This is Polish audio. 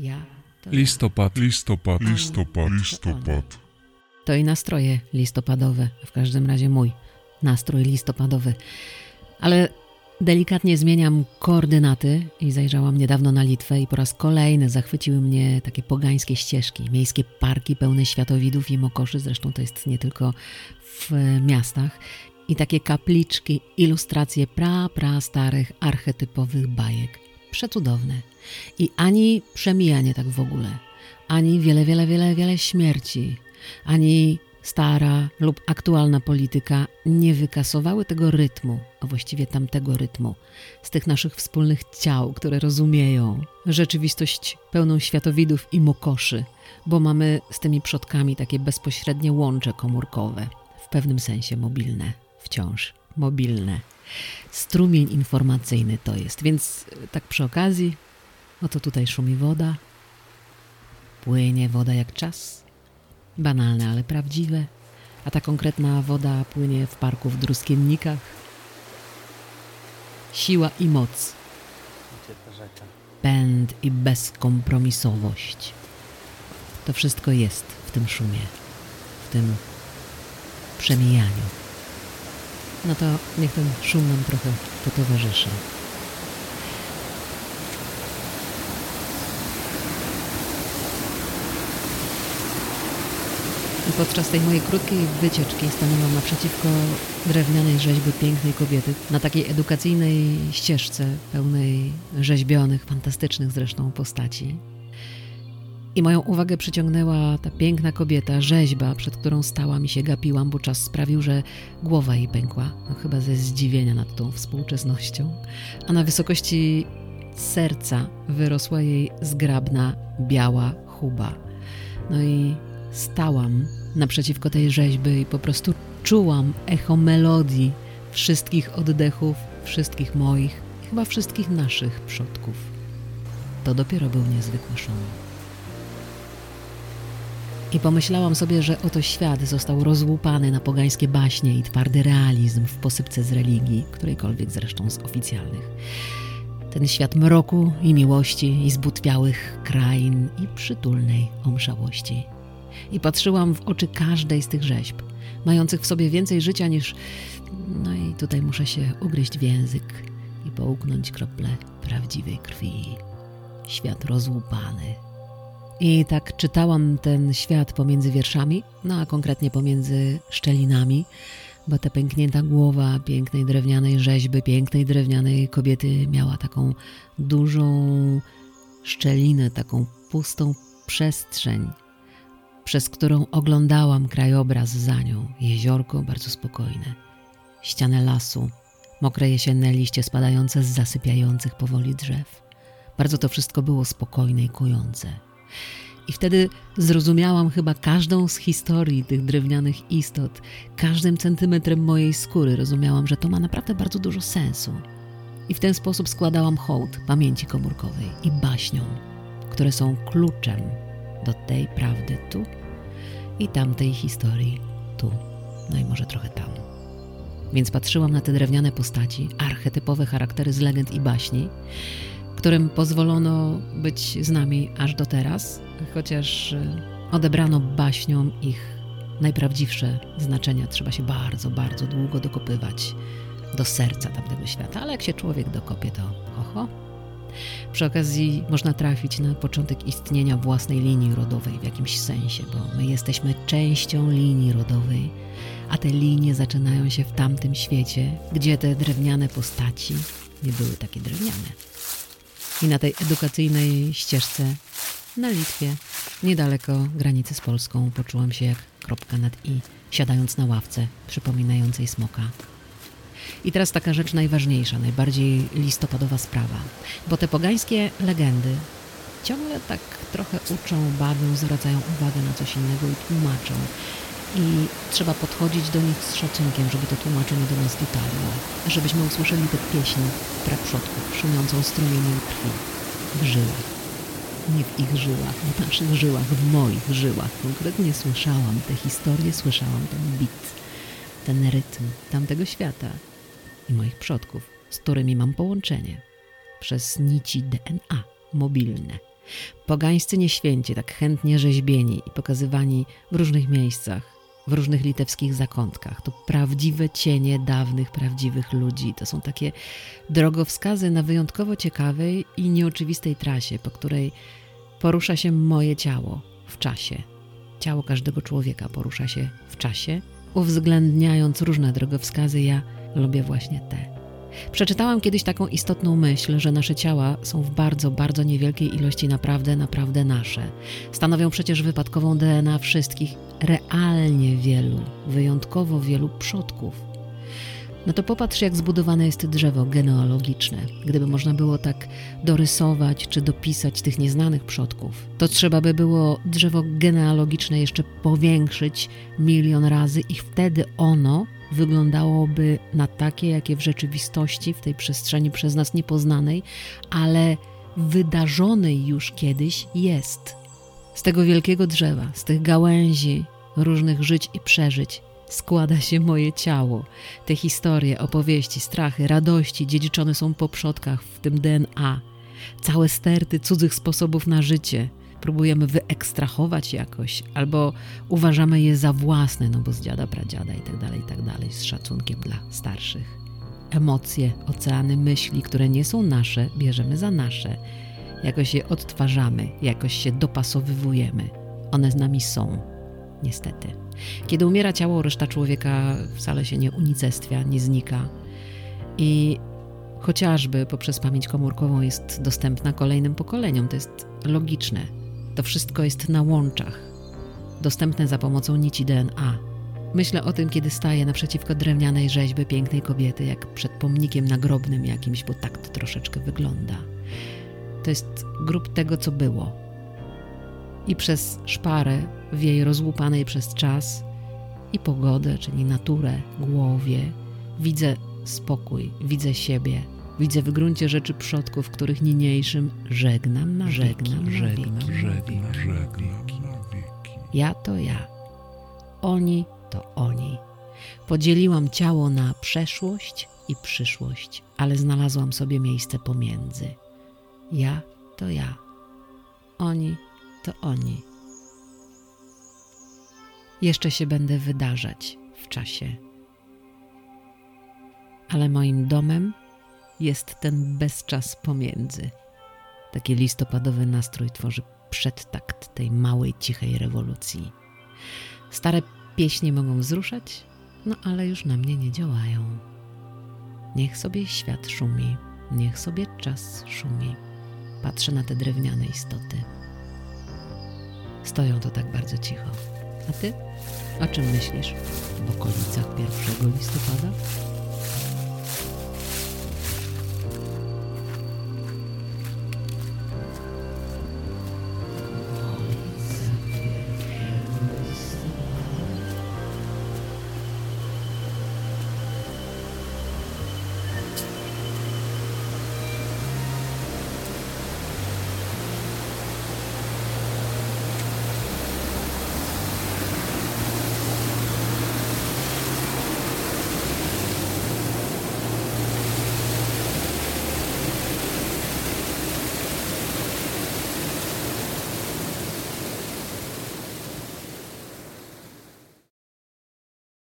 Ja to, Listopad, listopad, Listopad, listopad. to i nastroje listopadowe, w każdym razie mój nastrój listopadowy. Ale delikatnie zmieniam koordynaty i zajrzałam niedawno na Litwę i po raz kolejny zachwyciły mnie takie pogańskie ścieżki, miejskie parki pełne światowidów i mokoszy, zresztą to jest nie tylko w miastach, i takie kapliczki, ilustracje pra, pra starych, archetypowych bajek. Przecudowne. I ani przemijanie tak w ogóle, ani wiele, wiele, wiele, wiele śmierci, ani stara lub aktualna polityka nie wykasowały tego rytmu, a właściwie tamtego rytmu, z tych naszych wspólnych ciał, które rozumieją rzeczywistość pełną światowidów i mokoszy, bo mamy z tymi przodkami takie bezpośrednie łącze komórkowe, w pewnym sensie mobilne, wciąż mobilne. Strumień informacyjny to jest, więc e, tak przy okazji, oto tutaj szumi woda, płynie woda jak czas, banalne, ale prawdziwe, a ta konkretna woda płynie w parku w Druskiennikach. Siła i moc, pęd i bezkompromisowość. To wszystko jest w tym szumie, w tym przemijaniu. No to niech ten szum nam trochę potowarzyszy. I podczas tej mojej krótkiej wycieczki stanęłam naprzeciwko drewnianej rzeźby pięknej kobiety na takiej edukacyjnej ścieżce pełnej rzeźbionych, fantastycznych zresztą postaci. I moją uwagę przyciągnęła ta piękna kobieta, rzeźba, przed którą stałam i się gapiłam, bo czas sprawił, że głowa jej pękła, no chyba ze zdziwienia nad tą współczesnością. A na wysokości serca wyrosła jej zgrabna, biała chuba. No i stałam naprzeciwko tej rzeźby i po prostu czułam echo melodii wszystkich oddechów, wszystkich moich, chyba wszystkich naszych przodków. To dopiero był niezwykły szum. I pomyślałam sobie, że oto świat został rozłupany na pogańskie baśnie i twardy realizm w posypce z religii, którejkolwiek zresztą z oficjalnych. Ten świat mroku i miłości i zbutwiałych krain i przytulnej omszałości. I patrzyłam w oczy każdej z tych rzeźb, mających w sobie więcej życia niż... No i tutaj muszę się ugryźć w język i połknąć krople prawdziwej krwi. Świat rozłupany, i tak czytałam ten świat pomiędzy wierszami, no a konkretnie pomiędzy szczelinami, bo ta pęknięta głowa pięknej drewnianej rzeźby, pięknej drewnianej kobiety miała taką dużą szczelinę, taką pustą przestrzeń, przez którą oglądałam krajobraz za nią. Jeziorko bardzo spokojne, ścianę lasu, mokre jesienne liście spadające z zasypiających powoli drzew. Bardzo to wszystko było spokojne i kujące. I wtedy zrozumiałam chyba każdą z historii tych drewnianych istot, każdym centymetrem mojej skóry rozumiałam, że to ma naprawdę bardzo dużo sensu. I w ten sposób składałam hołd pamięci komórkowej i baśniom, które są kluczem do tej prawdy tu i tamtej historii tu, no i może trochę tam. Więc patrzyłam na te drewniane postaci, archetypowe charaktery z legend i baśni, którym pozwolono być z nami aż do teraz, chociaż e, odebrano baśniom ich najprawdziwsze znaczenia. Trzeba się bardzo, bardzo długo dokopywać do serca tamtego świata, ale jak się człowiek dokopie, to oho. Przy okazji można trafić na początek istnienia własnej linii rodowej w jakimś sensie, bo my jesteśmy częścią linii rodowej, a te linie zaczynają się w tamtym świecie, gdzie te drewniane postaci nie były takie drewniane. I na tej edukacyjnej ścieżce na Litwie, niedaleko granicy z Polską, poczułam się jak kropka nad i, siadając na ławce przypominającej smoka. I teraz taka rzecz najważniejsza, najbardziej listopadowa sprawa, bo te pogańskie legendy ciągle tak trochę uczą, bawią, zwracają uwagę na coś innego i tłumaczą. I trzeba podchodzić do nich z szacunkiem, żeby to tłumaczenie do nas dotarło, żebyśmy usłyszeli tę pieśń praprzodków, szumiącą strumieniem krwi w żyłach. Nie w ich żyłach, w naszych żyłach, w moich żyłach. Konkretnie słyszałam tę historię, słyszałam ten bit, ten rytm tamtego świata i moich przodków, z którymi mam połączenie przez nici DNA mobilne. Pogańscy nieświęci, tak chętnie rzeźbieni i pokazywani w różnych miejscach, w różnych litewskich zakątkach. To prawdziwe cienie dawnych, prawdziwych ludzi. To są takie drogowskazy na wyjątkowo ciekawej i nieoczywistej trasie, po której porusza się moje ciało w czasie. Ciało każdego człowieka porusza się w czasie, uwzględniając różne drogowskazy. Ja lubię właśnie te. Przeczytałam kiedyś taką istotną myśl, że nasze ciała są w bardzo, bardzo niewielkiej ilości naprawdę, naprawdę nasze. Stanowią przecież wypadkową DNA wszystkich realnie wielu, wyjątkowo wielu przodków. No to popatrz, jak zbudowane jest drzewo genealogiczne. Gdyby można było tak dorysować czy dopisać tych nieznanych przodków, to trzeba by było drzewo genealogiczne jeszcze powiększyć milion razy i wtedy ono wyglądałoby na takie, jakie w rzeczywistości, w tej przestrzeni przez nas niepoznanej, ale wydarzonej już kiedyś jest. Z tego wielkiego drzewa, z tych gałęzi różnych żyć i przeżyć składa się moje ciało. Te historie, opowieści, strachy, radości dziedziczone są po przodkach, w tym DNA. Całe sterty cudzych sposobów na życie – próbujemy wyekstrahować jakoś, albo uważamy je za własne, no bo z dziada, pradziada i tak dalej, i tak z szacunkiem dla starszych. Emocje, oceany myśli, które nie są nasze, bierzemy za nasze. Jakoś je odtwarzamy, jakoś się dopasowywujemy. One z nami są, niestety. Kiedy umiera ciało, reszta człowieka wcale się nie unicestwia, nie znika. I chociażby poprzez pamięć komórkową jest dostępna kolejnym pokoleniom. To jest logiczne. To wszystko jest na łączach, dostępne za pomocą nici DNA. Myślę o tym, kiedy staję naprzeciwko drewnianej rzeźby pięknej kobiety, jak przed pomnikiem nagrobnym jakimś, bo tak to troszeczkę wygląda. To jest grób tego, co było. I przez szparę w jej rozłupanej przez czas i pogodę, czyli naturę, głowie, widzę spokój, widzę siebie, Widzę w gruncie rzeczy przodków, których niniejszym żegnam na żegnam, żegnam, żegnam, żegnam. Ja to ja, oni to oni. Podzieliłam ciało na przeszłość i przyszłość, ale znalazłam sobie miejsce pomiędzy. Ja to ja, oni to oni. Jeszcze się będę wydarzać w czasie. Ale moim domem jest ten bezczas pomiędzy. Taki listopadowy nastrój tworzy przedtakt tej małej, cichej rewolucji. Stare pieśnie mogą wzruszać, no ale już na mnie nie działają. Niech sobie świat szumi, niech sobie czas szumi. Patrzę na te drewniane istoty. Stoją to tak bardzo cicho. A ty? O czym myślisz? W okolicach 1 listopada?